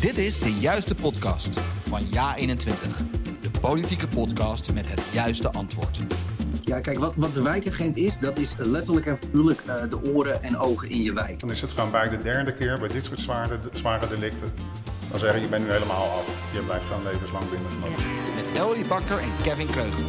Dit is de juiste podcast van Ja21. De politieke podcast met het juiste antwoord. Ja, kijk, wat, wat de wijkagent is, dat is letterlijk en figuurlijk uh, de oren en ogen in je wijk. Dan is het gewoon bij de derde keer, bij dit soort zware, zware delicten, dan zeggen je bent nu helemaal af. Je blijft gewoon levenslang binnen. Met Elrie Bakker en Kevin Kreugel.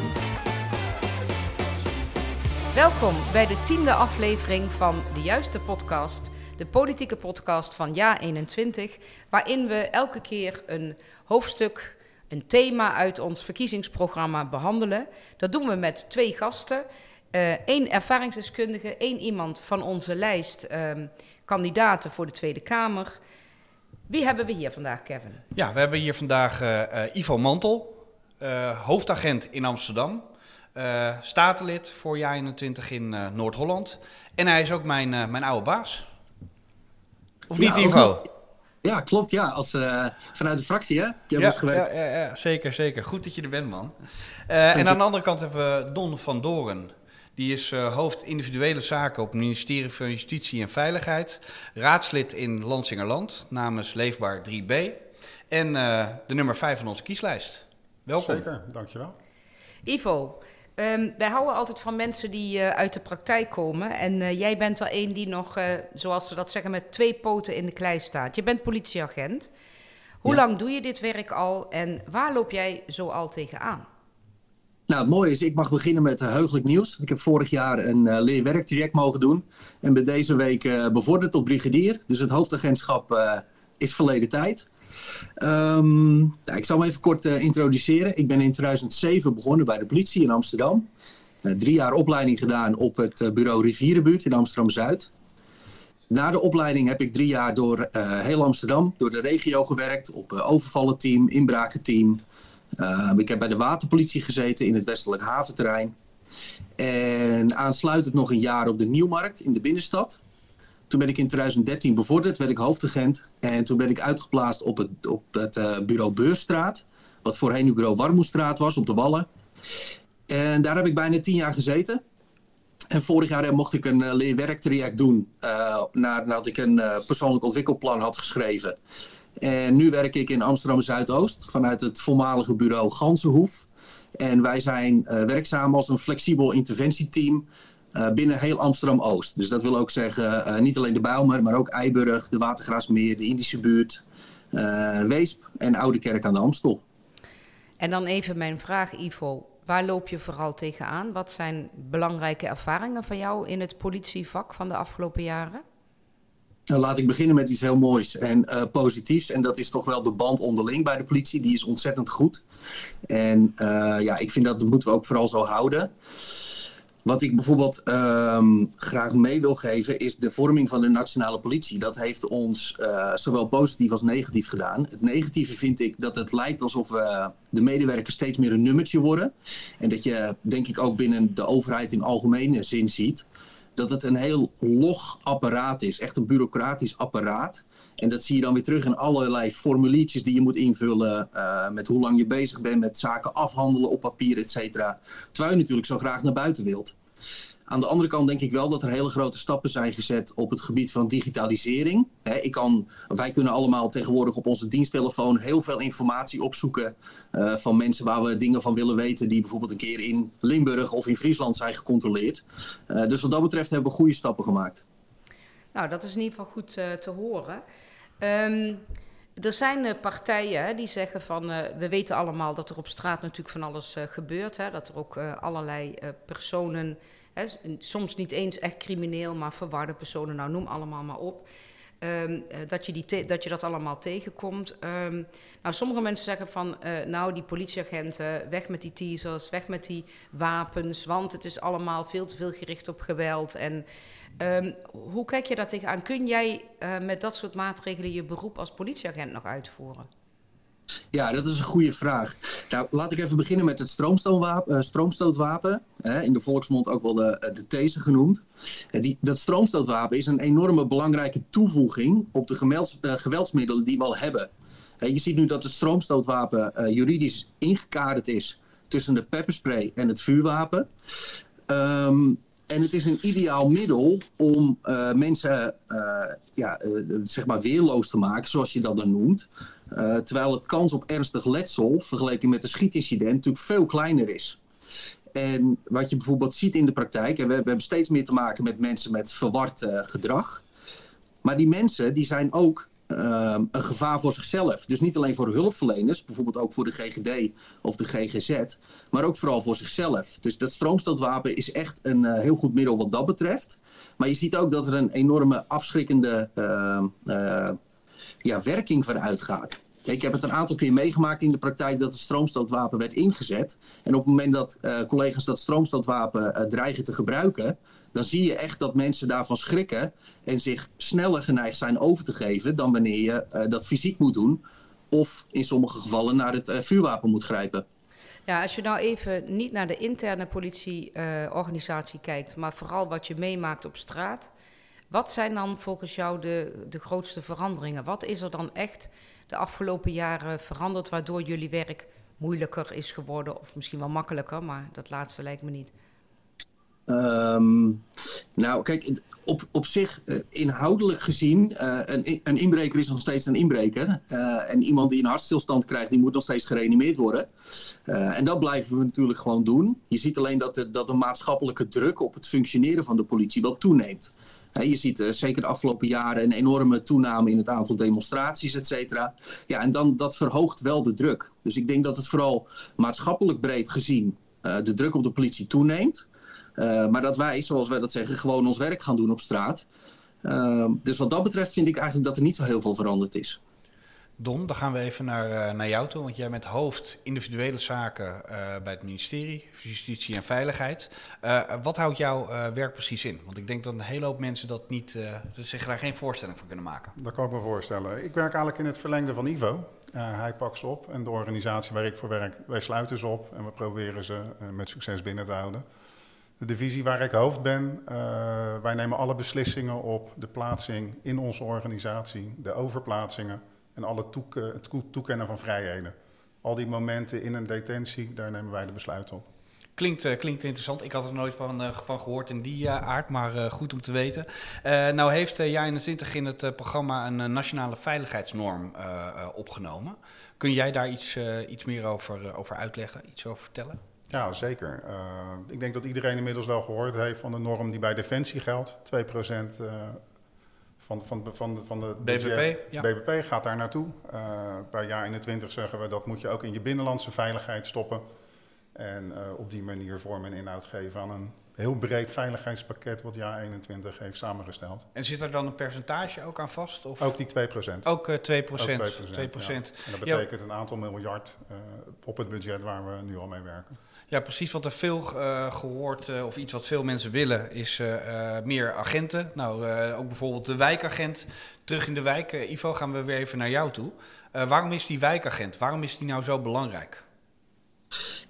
Welkom bij de tiende aflevering van de Juiste Podcast, de politieke podcast van Ja21, waarin we elke keer een hoofdstuk, een thema uit ons verkiezingsprogramma behandelen. Dat doen we met twee gasten. Eén uh, ervaringsdeskundige, één iemand van onze lijst um, kandidaten voor de Tweede Kamer. Wie hebben we hier vandaag, Kevin? Ja, we hebben hier vandaag uh, uh, Ivo Mantel, hoofdagent in Amsterdam. Statenlid voor jaar 21 in Noord-Holland. En hij is ook mijn, mijn oude baas. Of ja, niet, Ivo? Ja, klopt. Ja, als, vanuit de fractie, hè? Je ja, gewerkt. Ja, ja, ja, zeker, zeker. Goed dat je er bent, man. en aan de andere kant hebben we Don van Doren. Die is hoofd individuele zaken op het ministerie van Justitie en Veiligheid. Raadslid in Lansingerland namens Leefbaar 3B. En de nummer 5 van onze kieslijst. Welkom. Zeker, dankjewel. Ivo, Um, wij houden altijd van mensen die uh, uit de praktijk komen. En uh, jij bent er een die nog, uh, zoals we dat zeggen, met twee poten in de klei staat. Je bent politieagent. Hoe ja. lang doe je dit werk al en waar loop jij zo al tegenaan? Nou, het mooie is, ik mag beginnen met heugelijk nieuws. Ik heb vorig jaar een leerwerktraject mogen doen. En ben deze week bevorderd tot brigadier. Dus het hoofdagentschap is verleden tijd. Nou, ik zal me even kort uh, introduceren. Ik ben in 2007 begonnen bij de politie in Amsterdam. Uh, drie jaar opleiding gedaan op het uh, bureau Rivierenbuurt in Amsterdam-Zuid. Na de opleiding heb ik drie jaar door heel Amsterdam, door de regio gewerkt. Op overvallenteam, inbrakenteam. ik heb bij de waterpolitie gezeten in het westelijk haventerrein. En aansluitend nog een jaar op de Nieuwmarkt in de binnenstad. Toen ben ik in 2013 bevorderd, werd ik hoofdagent. En toen ben ik uitgeplaatst op het, op het uh, bureau Beurstraat. Wat voorheen nu bureau Warmoestraat was, op de Wallen. En daar heb ik bijna tien jaar gezeten. En vorig jaar mocht ik een uh, leerwerktraject doen. Uh, nadat ik een persoonlijk ontwikkelplan had geschreven. En nu werk ik in Amsterdam Zuidoost. Vanuit het voormalige bureau Gansenhoef. En wij zijn werkzaam als een flexibel interventieteam binnen heel Amsterdam-Oost. Dus dat wil ook zeggen, uh, niet alleen de Bijlmer, maar ook Eiburg, de Watergraasmeer, de Indische buurt, uh, Weesp en Oude Kerk aan de Amstel. En dan even mijn vraag, Ivo. Waar loop je vooral tegenaan? Wat zijn belangrijke ervaringen van jou in het politievak van de afgelopen jaren? Nou, laat ik beginnen met iets heel moois en uh, positiefs. En dat is toch wel de band onderling bij de politie. Die is ontzettend goed. En uh, ja, ik vind dat, dat moeten we ook vooral zo houden. Wat ik bijvoorbeeld um, graag mee wil geven is de vorming van de nationale politie. Dat heeft ons uh, zowel positief als negatief gedaan. Het negatieve vind ik dat het lijkt alsof uh, de medewerkers steeds meer een nummertje worden. En dat je denk ik ook binnen de overheid in algemene zin ziet dat het een heel log apparaat is. Echt een bureaucratisch apparaat. En dat zie je dan weer terug in allerlei formuliertjes die je moet invullen. Uh, met hoe lang je bezig bent met zaken afhandelen op papier, et cetera. Terwijl je natuurlijk zo graag naar buiten wilt. Aan de andere kant denk ik wel dat er hele grote stappen zijn gezet op het gebied van digitalisering. Ik kan, wij kunnen allemaal tegenwoordig op onze diensttelefoon heel veel informatie opzoeken uh, van mensen waar we dingen van willen weten die bijvoorbeeld een keer in Limburg of in Friesland zijn gecontroleerd. Uh, dus wat dat betreft hebben we goede stappen gemaakt. Nou, dat is in ieder geval goed te horen. Um, er zijn uh, partijen hè, die zeggen van, uh, we weten allemaal dat er op straat natuurlijk van alles uh, gebeurt. Hè, dat er ook allerlei personen, hè, soms niet eens echt crimineel, maar verwarde personen, nou noem allemaal maar op. Um, dat, je die dat je dat allemaal tegenkomt. Um, nou, sommige mensen zeggen van, nou die politieagenten, weg met die teasers, weg met die wapens, want het is allemaal veel te veel gericht op geweld en... Um, hoe kijk je daar tegenaan? Kun jij uh, met dat soort maatregelen je beroep als politieagent nog uitvoeren? Ja, dat is een goede vraag. Nou, laat ik even beginnen met het stroomstootwapen. Uh, stroomstootwapen hè, in de volksmond ook wel de, de TESE genoemd. Uh, die, dat stroomstootwapen is een enorme belangrijke toevoeging op de geweldsmiddelen die we al hebben. je ziet nu dat het stroomstootwapen juridisch ingekaderd is tussen de pepperspray en het vuurwapen. Um, En het is een ideaal middel om mensen ja, zeg maar weerloos te maken, zoals je dat dan noemt. Terwijl het kans op ernstig letsel, vergeleken met een schietincident, natuurlijk veel kleiner is. En wat je bijvoorbeeld ziet in de praktijk, en we, hebben steeds meer te maken met mensen met verward gedrag. Maar die mensen die zijn ook uh, een gevaar voor zichzelf. Dus niet alleen voor hulpverleners, bijvoorbeeld ook voor de GGD of de GGZ, maar ook vooral voor zichzelf. Dus dat stroomstootwapen is echt een uh, heel goed middel wat dat betreft. Maar je ziet ook dat er een enorme afschrikkende uh, ja, werking van uitgaat. Ik heb het een aantal keer meegemaakt in de praktijk dat het stroomstootwapen werd ingezet. En op het moment dat uh, collega's dat stroomstootwapen uh, dreigen te gebruiken, dan zie je echt dat mensen daarvan schrikken en zich sneller geneigd zijn over te geven dan wanneer je uh, dat fysiek moet doen. Of in sommige gevallen naar het vuurwapen moet grijpen. Ja, als je nou even niet naar de interne politieorganisatie kijkt, maar vooral wat je meemaakt op straat. Wat zijn dan volgens jou de, de grootste veranderingen? Wat is er dan echt de afgelopen jaren veranderd waardoor jullie werk moeilijker is geworden? Of misschien wel makkelijker, maar dat laatste lijkt me niet. Um, nou, kijk, op, op zich, uh, inhoudelijk gezien, uh, een, een inbreker is nog steeds een inbreker. Uh, en iemand die een hartstilstand krijgt, die moet nog steeds gereanimeerd worden. en dat blijven we natuurlijk gewoon doen. Je ziet alleen dat dat de maatschappelijke druk op het functioneren van de politie wel toeneemt. Je ziet uh, zeker de afgelopen jaren een enorme toename in het aantal demonstraties, et cetera. Ja, en dan, dat verhoogt wel de druk. Dus ik denk dat het vooral maatschappelijk breed gezien uh, de druk op de politie toeneemt. Uh, maar dat wij, zoals wij dat zeggen, gewoon ons werk gaan doen op straat. Uh, dus wat dat betreft vind ik eigenlijk dat er niet zo heel veel veranderd is. Don, dan gaan we even naar, uh, naar jou toe, want jij bent hoofd individuele zaken bij het ministerie Justitie en Veiligheid. wat houdt jouw werk precies in? Want ik denk dat een hele hoop mensen dat niet, zich daar geen voorstelling van kunnen maken. Dat kan ik me voorstellen. Ik werk eigenlijk in het verlengde van Ivo. hij pakt ze op en de organisatie waar ik voor werk, wij sluiten ze op en we proberen ze met succes binnen te houden de divisie waar ik hoofd ben, wij nemen alle beslissingen op de plaatsing in onze organisatie, de overplaatsingen en alle toek het toekennen van vrijheden. Al die momenten in een detentie, daar nemen wij de besluiten op. Klinkt, uh, klinkt interessant. Ik had er nooit van, uh, van gehoord in die uh, aard, maar goed om te weten. nou heeft uh, JA21 in het programma een nationale veiligheidsnorm opgenomen. Kun jij daar iets, iets meer over, over uitleggen, iets over vertellen? Ja, zeker. Ik denk dat iedereen inmiddels wel gehoord heeft van de norm die bij Defensie geldt. 2% uh, van, van, van, van de BBP, ja. BBP gaat daar naartoe. Uh, bij jaar 21 zeggen we dat moet je ook in je binnenlandse veiligheid stoppen. En uh, op die manier vorm en inhoud geven aan een heel breed veiligheidspakket wat jaar 21 heeft samengesteld. En zit er dan een percentage ook aan vast? Of? Ook die 2% Ook uh, 2 Ook 2 2 ja. En dat betekent een aantal miljard uh, op het budget waar we nu al mee werken. Ja, precies. Wat er veel uh, gehoord, uh, of iets wat veel mensen willen, is uh, meer agenten. Nou, ook bijvoorbeeld de wijkagent terug in de wijk. Ivo, gaan we weer even naar jou toe. waarom is die wijkagent? Waarom is die nou zo belangrijk?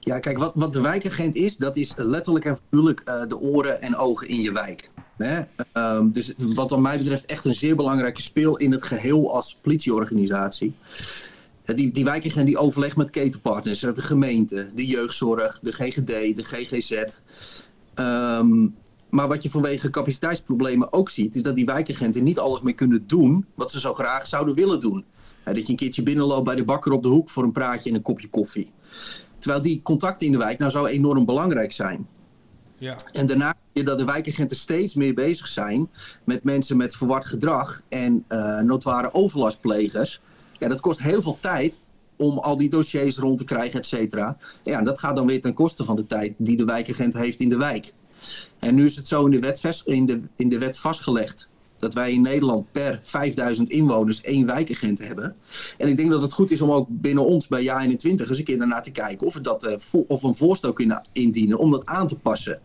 Ja, kijk, wat, wat de wijkagent is, dat is letterlijk en figuurlijk de oren en ogen in je wijk. Hè? Um, dus wat wat mij betreft echt een zeer belangrijke speel in het geheel als politieorganisatie. Die, die wijkagent die overlegt met ketenpartners, de gemeente, de jeugdzorg, de GGD, de GGZ. Um, maar wat je vanwege capaciteitsproblemen ook ziet, is dat die wijkagenten niet alles meer kunnen doen wat ze zo graag zouden willen doen. dat je een keertje binnenloopt bij de bakker op de hoek voor een praatje en een kopje koffie. Terwijl die contacten in de wijk nou zo enorm belangrijk zijn. Ja. En daarna zie je dat de wijkagenten steeds meer bezig zijn met mensen met verward gedrag en uh, notoire overlastplegers. Ja, dat kost heel veel tijd om al die dossiers rond te krijgen, et cetera. Ja, dat gaat dan weer ten koste van de tijd die de wijkagent heeft in de wijk. En nu is het zo in de wet, in de, in de wet vastgelegd dat wij in Nederland per 5000 inwoners één wijkagent hebben. En ik denk dat het goed is om ook binnen ons bij JA 21 eens een keer daarna te kijken of we dat, uh, of een voorstel kunnen indienen om dat aan te passen.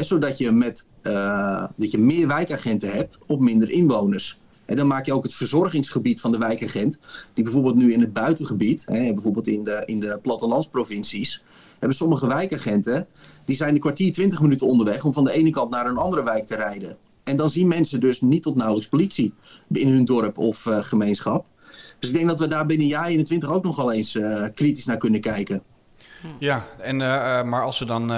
Zodat je, met, uh, dat je meer wijkagenten hebt op minder inwoners. En dan maak je ook het verzorgingsgebied van de wijkagent, die bijvoorbeeld nu in het buitengebied, hè, bijvoorbeeld in de, in de plattelandsprovincies, hebben sommige wijkagenten, die zijn een kwartier, twintig minuten onderweg om van de ene kant naar een andere wijk te rijden. En dan zien mensen dus niet tot nauwelijks politie in hun dorp of uh, gemeenschap. Dus ik denk dat we daar binnen jaar 21 ook nog wel eens uh, kritisch naar kunnen kijken. Ja, en, uh, maar als we dan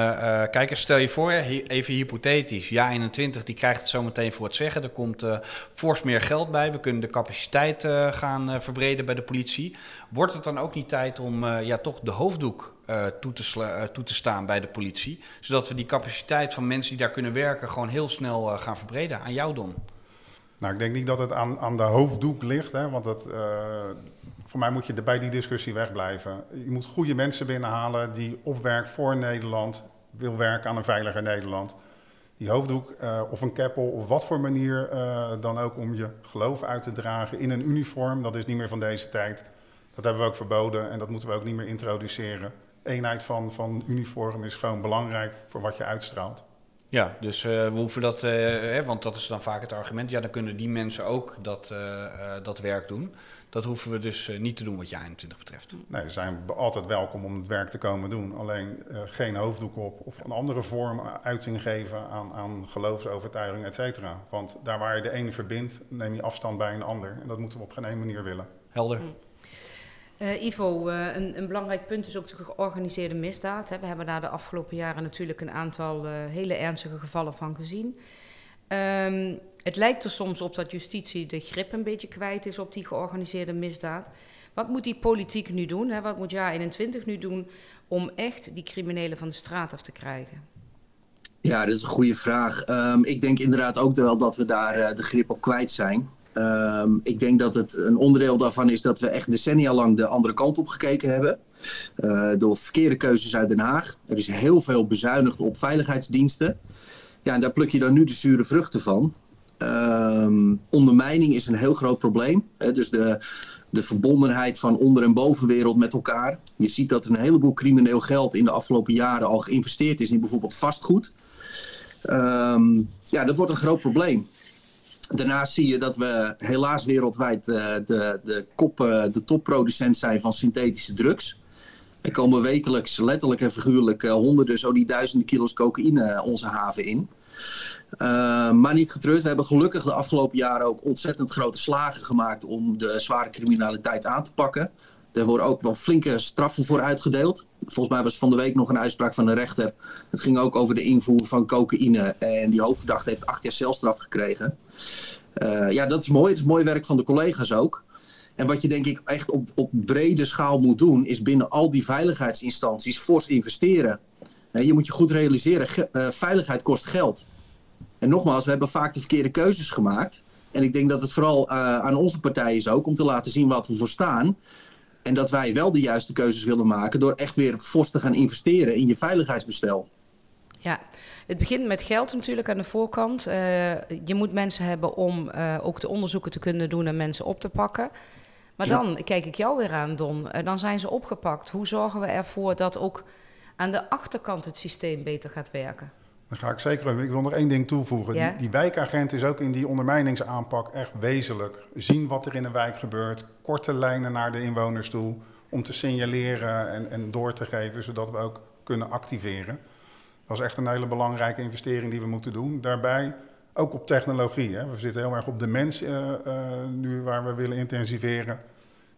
kijken, stel je voor, even hypothetisch, ja 21 die krijgt het zo meteen voor het zeggen. Er komt fors meer geld bij, we kunnen de capaciteit gaan verbreden bij de politie. Wordt het dan ook niet tijd om ja, toch de hoofddoek toe, te toe te staan bij de politie? Zodat we die capaciteit van mensen die daar kunnen werken gewoon heel snel gaan verbreden. Aan jou, Don. Nou, ik denk niet dat het aan, aan de hoofddoek ligt, hè, want dat, voor mij moet je bij die discussie wegblijven. Je moet goede mensen binnenhalen die op werk voor Nederland wil werken aan een veiliger Nederland. Die hoofddoek of een keppel of wat voor manier dan ook om je geloof uit te dragen in een uniform, dat is niet meer van deze tijd. Dat hebben we ook verboden en dat moeten we ook niet meer introduceren. Eenheid van, van uniform is gewoon belangrijk voor wat je uitstraalt. Ja, dus uh, we hoeven dat, hè, want dat is dan vaak het argument, ja, dan kunnen die mensen ook dat, dat werk doen. Dat hoeven we dus eh, niet te doen wat jij 21 betreft. Nee, ze zijn altijd welkom om het werk te komen doen. Alleen uh, geen hoofddoek op of een andere vorm uiting geven aan, aan geloofsovertuiging, et cetera. Want daar waar je de ene verbindt, neem je afstand bij een ander. En dat moeten we op geen ene manier willen. Helder. Uh, Ivo, uh, een, een, belangrijk punt is ook de georganiseerde misdaad. Hè. We hebben daar de afgelopen jaren natuurlijk een aantal uh, hele ernstige gevallen van gezien. Um, het lijkt er soms op dat justitie de grip een beetje kwijt is op die georganiseerde misdaad. Wat moet die politiek nu doen? Hè? Wat moet jaar 21 nu doen om echt die criminelen van de straat af te krijgen? Ja, dat is een goede vraag. Um, ik denk inderdaad ook wel dat we daar de grip op kwijt zijn. Um, ik denk dat het een onderdeel daarvan is dat we echt decennia lang de andere kant op gekeken hebben. Uh, door verkeerde keuzes uit Den Haag. Er is heel veel bezuinigd op veiligheidsdiensten. Ja, en daar pluk je dan nu de zure vruchten van. Um, ondermijning is een heel groot probleem. Hè? Dus de, de verbondenheid van onder- en bovenwereld met elkaar. Je ziet dat een heleboel crimineel geld in de afgelopen jaren al geïnvesteerd is in bijvoorbeeld vastgoed. Um, ja, dat wordt een groot probleem. Daarnaast zie je dat we helaas wereldwijd uh, de, de, kop, uh, de topproducent zijn van synthetische drugs. Er komen wekelijks letterlijk en figuurlijk uh, honderden, zo niet duizenden kilo's cocaïne onze haven in. Maar niet getreurd. We hebben gelukkig de afgelopen jaren ook ontzettend grote slagen gemaakt om de zware criminaliteit aan te pakken. Er worden ook wel flinke straffen voor uitgedeeld. Volgens mij was van de week nog een uitspraak van de rechter. Het ging ook over de invoer van cocaïne. En die hoofdverdachte heeft acht jaar celstraf gekregen. Uh, ja, dat is mooi. Dat is mooi werk van de collega's ook. En wat je denk ik echt op, op brede schaal moet doen, is binnen al die veiligheidsinstanties fors investeren. Je moet je goed realiseren, uh, veiligheid kost geld. En nogmaals, we hebben vaak de verkeerde keuzes gemaakt. En ik denk dat het vooral uh, aan onze partij is ook om te laten zien wat we voor staan. En dat wij wel de juiste keuzes willen maken door echt weer fors te gaan investeren in je veiligheidsbestel. Ja, het begint met geld natuurlijk aan de voorkant. Uh, je moet mensen hebben om uh, ook de onderzoeken te kunnen doen en mensen op te pakken. Maar dan kijk ik jou weer aan, Don. Uh, dan zijn ze opgepakt. Hoe zorgen we ervoor dat ook aan de achterkant het systeem beter gaat werken? Dan ga ik zeker. Ik wil nog één ding toevoegen. Ja? Die, die, wijkagent is ook in die ondermijningsaanpak echt wezenlijk. Zien wat er in een wijk gebeurt, korte lijnen naar de inwoners toe, om te signaleren en, en door te geven, zodat we ook kunnen activeren. Dat is echt een hele belangrijke investering die we moeten doen. Daarbij ook op technologie. Hè. We zitten heel erg op de mens uh, uh, nu waar we willen intensiveren.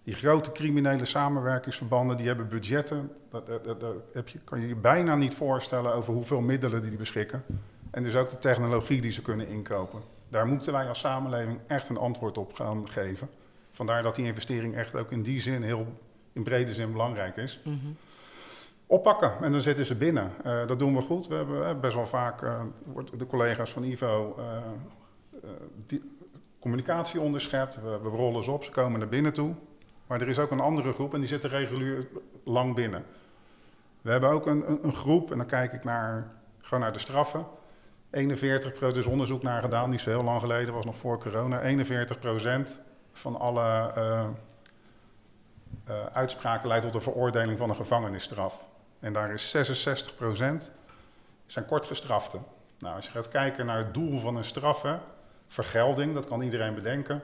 Die grote criminele samenwerkingsverbanden die hebben budgetten. Dat, dat, dat, dat heb je, kan je je bijna niet voorstellen over hoeveel middelen die beschikken. En dus ook de technologie die ze kunnen inkopen. Daar moeten wij als samenleving echt een antwoord op gaan geven. Vandaar dat die investering echt ook in die zin heel in brede zin belangrijk is. Mm -hmm. Oppakken en dan zitten ze binnen. Uh, dat doen we goed. We hebben uh, best wel vaak uh, de collega's van Ivo die communicatie onderschept. We, we rollen ze op, ze komen naar binnen toe. Maar er is ook een andere groep en die zitten regulier lang binnen. We hebben ook een, een, groep, en dan kijk ik naar, gewoon naar de straffen. 41 er is onderzoek naar gedaan, niet zo heel lang geleden, was nog voor corona. 41% van alle uh, uh, uitspraken leidt tot de veroordeling van een gevangenisstraf. En daar is 66% zijn kortgestraften. Nou, als je gaat kijken naar het doel van een straf, hè, vergelding, dat kan iedereen bedenken.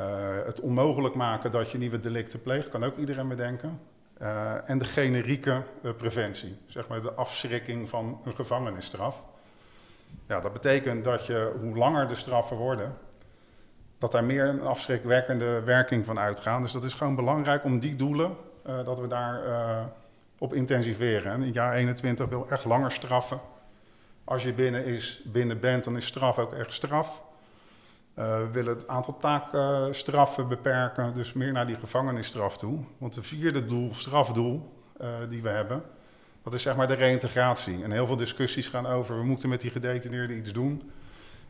Uh, het onmogelijk maken dat je nieuwe delicten pleegt, kan ook iedereen bedenken. Uh, en de generieke uh, preventie, zeg maar de afschrikking van een gevangenisstraf. Ja, dat betekent dat je, hoe langer de straffen worden, dat daar meer een afschrikwekkende werking van uitgaan. Dus dat is gewoon belangrijk om die doelen, dat we daar op intensiveren. En in jaar 21 wil echt langer straffen. Als je binnen, is, binnen bent, dan is straf ook echt straf. Uh, we willen het aantal taakstraffen beperken, dus meer naar die gevangenisstraf toe. Want de vierde doel, strafdoel, uh, die we hebben, dat is zeg maar de reïntegratie. En heel veel discussies gaan over, we moeten met die gedetineerden iets doen.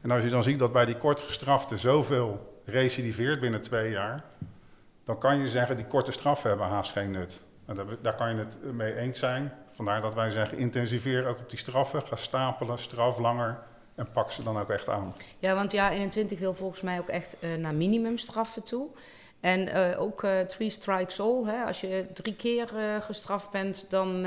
En als je dan ziet dat bij die kortgestraften zoveel recidiveert binnen twee jaar, dan kan je zeggen, die korte straffen hebben haast geen nut. En daar, daar kan je het mee eens zijn. Vandaar dat wij zeggen, intensiveer ook op die straffen, ga stapelen, straf langer en pak ze dan ook echt aan. Ja, want ja, 21 wil volgens mij ook echt uh, naar minimumstraffen toe. En uh, ook uh, three strikes all. Hè? Als je drie keer gestraft bent, dan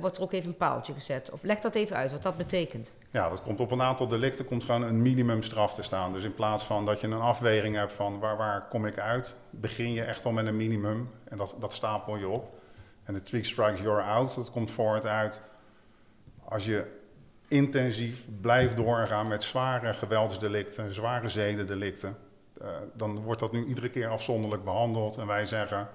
wordt er ook even een paaltje gezet. Of leg dat even uit, wat dat betekent. Ja, dat komt op een aantal delicten komt gewoon een minimumstraf te staan. Dus in plaats van dat je een afweging hebt van waar, waar kom ik uit, begin je echt al met een minimum. En dat, dat stapel je op. En de three strikes you're out, dat komt voort uit als je intensief blijft doorgaan met zware geweldsdelicten, zware zedendelicten, uh, dan wordt dat nu iedere keer afzonderlijk behandeld. En wij zeggen,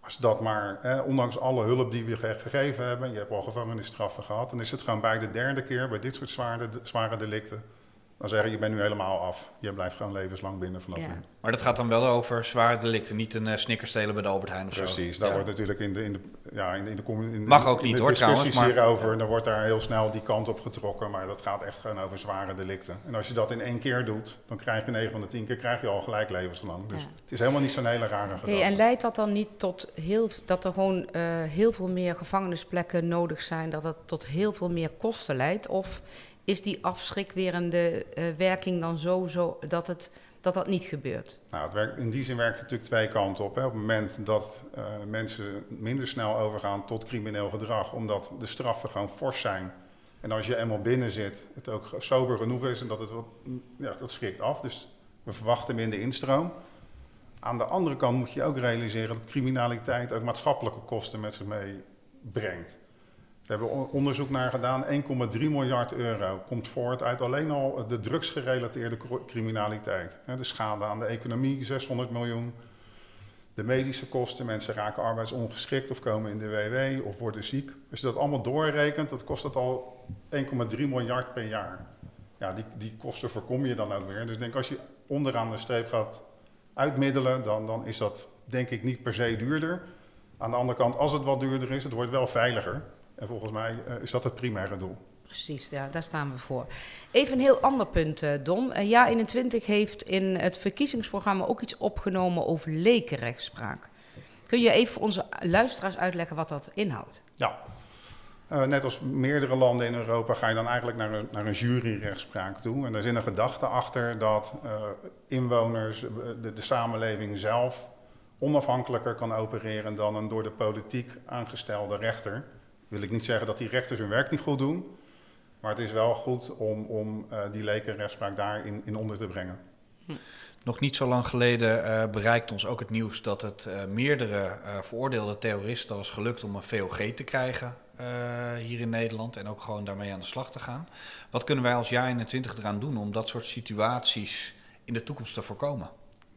als dat maar, ondanks alle hulp die we gegeven hebben, je hebt al gevangenisstraffen gehad, dan is het gewoon bij de derde keer, bij dit soort zware, zware delicten, dan zeggen je bent nu helemaal af. Je blijft gewoon levenslang binnen vanaf nu. Maar dat gaat dan wel over zware delicten, niet een uh, stelen bij de Albert Heijn of Precies, zo. Precies, daar wordt natuurlijk in de, in de, ja, in de, in de, in Mag ook niet de hoor trouwens. Maar... hierover, dan wordt daar heel snel die kant op getrokken. Maar dat gaat echt gewoon over zware delicten. En als je dat in één keer doet, dan krijg je 9 van de 10 keer krijg je al gelijk levenslang. Dus het is helemaal niet zo'n hele rare gedachte. Hey, en leidt dat dan niet tot heel, dat er gewoon uh, heel veel meer gevangenisplekken nodig zijn, dat het tot heel veel meer kosten leidt? Of is die afschrikwerende uh, werking dan zo, zo dat, het, dat dat niet gebeurt? Nou, het werkt, in die zin werkt het natuurlijk twee kanten op. Hè. Op het moment dat uh, mensen minder snel overgaan tot crimineel gedrag, omdat de straffen gewoon fors zijn. En als je eenmaal binnen zit, het ook sober genoeg is en dat het wat, ja, dat schrikt af. Dus we verwachten minder instroom. Aan de andere kant moet je ook realiseren dat criminaliteit ook maatschappelijke kosten met zich meebrengt. We hebben onderzoek naar gedaan. 1,3 miljard euro komt voort uit alleen al de drugsgerelateerde criminaliteit. De schade aan de economie, 600 miljoen. De medische kosten, mensen raken arbeidsongeschikt of komen in de WW of worden ziek. Als je dat allemaal doorrekent, dat kost het al 1,3 miljard per jaar. Ja, die, die kosten voorkom je dan ook weer. Dus ik denk als je onderaan de streep gaat uitmiddelen, dan, dan is dat denk ik niet per se duurder. Aan de andere kant, als het wat duurder is, het wordt wel veiliger. En volgens mij uh, is dat het primaire doel. Precies, ja, daar staan we voor. Even een heel ander punt, uh, Don. Uh, ja 21 heeft in het verkiezingsprogramma ook iets opgenomen over lekenrechtspraak. Kun je even voor onze luisteraars uitleggen wat dat inhoudt? Ja, uh, net als meerdere landen in Europa ga je dan eigenlijk naar een, naar een juryrechtspraak toe. En daar zit een gedachte achter dat inwoners, de, de samenleving zelf, onafhankelijker kan opereren dan een door de politiek aangestelde rechter wil ik niet zeggen dat die rechters hun werk niet goed doen. Maar het is wel goed om, om uh, die lekenrechtspraak daarin in onder te brengen. Hm. Nog niet zo lang geleden uh, bereikt ons ook het nieuws dat het uh, meerdere veroordeelde terroristen was gelukt om een VOG te krijgen hier in Nederland en ook gewoon daarmee aan de slag te gaan. Wat kunnen wij als jaar 21 eraan doen om dat soort situaties in de toekomst te voorkomen?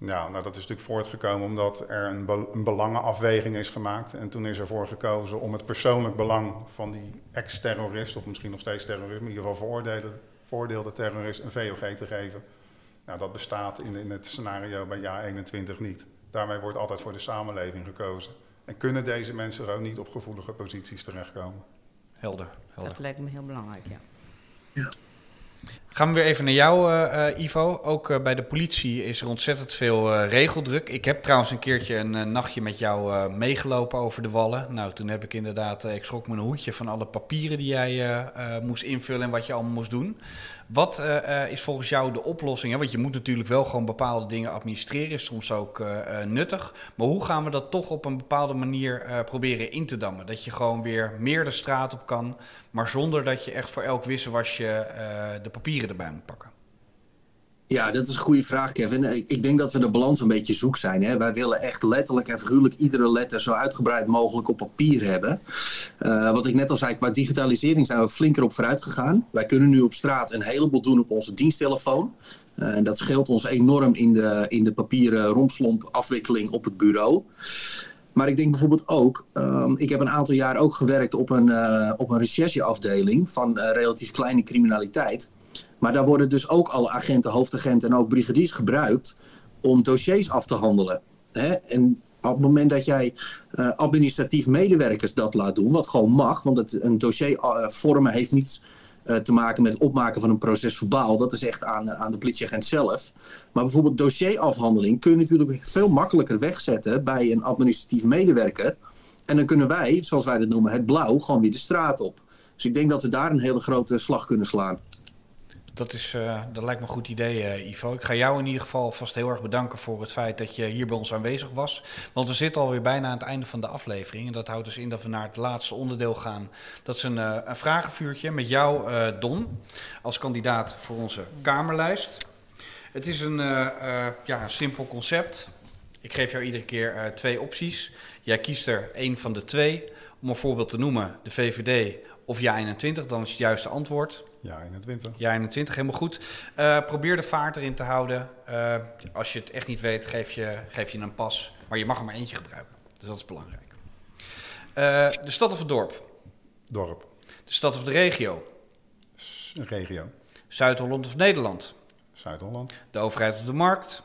Ja, nou dat is natuurlijk voortgekomen omdat er een, be een, belangenafweging is gemaakt. En toen is ervoor gekozen om het persoonlijk belang van die ex-terrorist, of misschien nog steeds terrorist, in ieder geval veroordeelde, veroordeelde terrorist, een VOG te geven. Nou, dat bestaat in, in het scenario bij jaar 21 niet. Daarmee wordt altijd voor de samenleving gekozen. En kunnen deze mensen ook niet op gevoelige posities terechtkomen. Helder, helder. Dat lijkt me heel belangrijk, ja. Ja. Gaan we weer even naar jou, uh, Ivo. Ook uh, bij de politie is er ontzettend veel regeldruk. Ik heb trouwens een keertje een nachtje met jou meegelopen over de wallen. Nou, toen heb ik inderdaad, ik schrok me een hoedje van alle papieren die jij moest invullen en wat je allemaal moest doen. Wat is volgens jou de oplossing? Hè? Want je moet natuurlijk wel gewoon bepaalde dingen administreren, is soms ook nuttig. Maar hoe gaan we dat toch op een bepaalde manier proberen in te dammen? Dat je gewoon weer meer de straat op kan, maar zonder dat je echt voor elk wisselwasje de papieren erbij moet pakken? Ja, dat is een goede vraag, Kevin. Ik denk dat we de balans een beetje zoek zijn. Hè? Wij willen echt letterlijk en figuurlijk iedere letter zo uitgebreid mogelijk op papier hebben. Uh, wat ik net al zei, qua digitalisering zijn we flinker op vooruit gegaan. Wij kunnen nu op straat een heleboel doen op onze diensttelefoon. Uh, en dat scheelt ons enorm in de, in de papieren rompslomp afwikkeling op het bureau. Maar ik denk bijvoorbeeld ook, um, ik heb een aantal jaar ook gewerkt op een, op een rechercheafdeling van relatief kleine criminaliteit. Maar daar worden dus ook alle agenten, hoofdagenten en ook brigadiers gebruikt om dossiers af te handelen. Hè? En op het moment dat jij uh, administratief medewerkers dat laat doen, wat gewoon mag, want het, een dossier vormen heeft niets uh, te maken met het opmaken van een proces verbaal. Dat is echt aan, aan de politieagent zelf. Maar bijvoorbeeld dossierafhandeling kun je natuurlijk veel makkelijker wegzetten bij een administratief medewerker. En dan kunnen wij, zoals wij dat noemen, het blauw, gewoon weer de straat op. Dus ik denk dat we daar een hele grote slag kunnen slaan. Dat, is, uh, dat lijkt me een goed idee, uh, Ivo. Ik ga jou in ieder geval vast heel erg bedanken voor het feit dat je hier bij ons aanwezig was. Want we zitten alweer bijna aan het einde van de aflevering. En dat houdt dus in dat we naar het laatste onderdeel gaan. Dat is een, uh, een vragenvuurtje met jou, Don, als kandidaat voor onze Kamerlijst. Het is een, ja, een simpel concept. Ik geef jou iedere keer twee opties. Jij kiest er één van de twee. Om een voorbeeld te noemen, de VVD of ja 21, dan is het juiste antwoord. Ja 21. Ja 21, helemaal goed. Uh, probeer de vaart erin te houden. Uh, als je het echt niet weet, geef je, geef je een pas. Maar je mag er maar eentje gebruiken. Dus dat is belangrijk. Uh, de stad of het dorp? Dorp. De stad of de regio? S regio. Zuid-Holland of Nederland? Zuid-Holland. De overheid of de markt?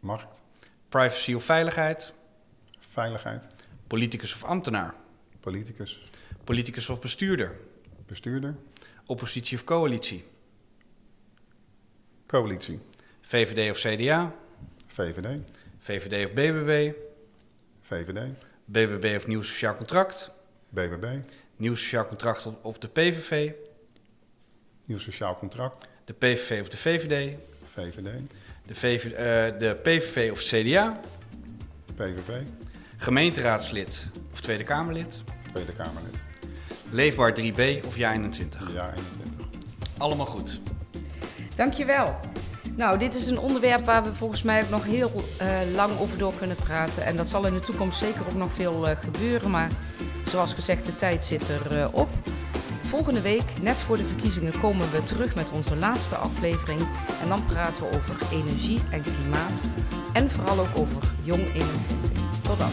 Markt. Privacy of veiligheid? Veiligheid. Politicus of ambtenaar? Politicus. Politicus of bestuurder? Bestuurder. Oppositie of coalitie? Coalitie. VVD of CDA? VVD. VVD of BBB? VVD. BBB of Nieuw Sociaal Contract? BBB. Nieuw Sociaal Contract of de PVV? Nieuw Sociaal Contract. De PVV of de VVD? VVD. De, VV, uh, de PVV of CDA? PVV. Gemeenteraadslid of Tweede Kamerlid? Tweede Kamerlid. Leefbaar 3B of Ja 21? Ja 21. Allemaal goed. Dankjewel. Nou, dit is een onderwerp waar we volgens mij ook nog heel uh, lang over door kunnen praten. En dat zal in de toekomst zeker ook nog veel uh, gebeuren. Maar zoals gezegd, de tijd zit erop. Uh, op. Volgende week, net voor de verkiezingen, komen we terug met onze laatste aflevering. En dan praten we over energie en klimaat. En vooral ook over Jong 21. Tot dan.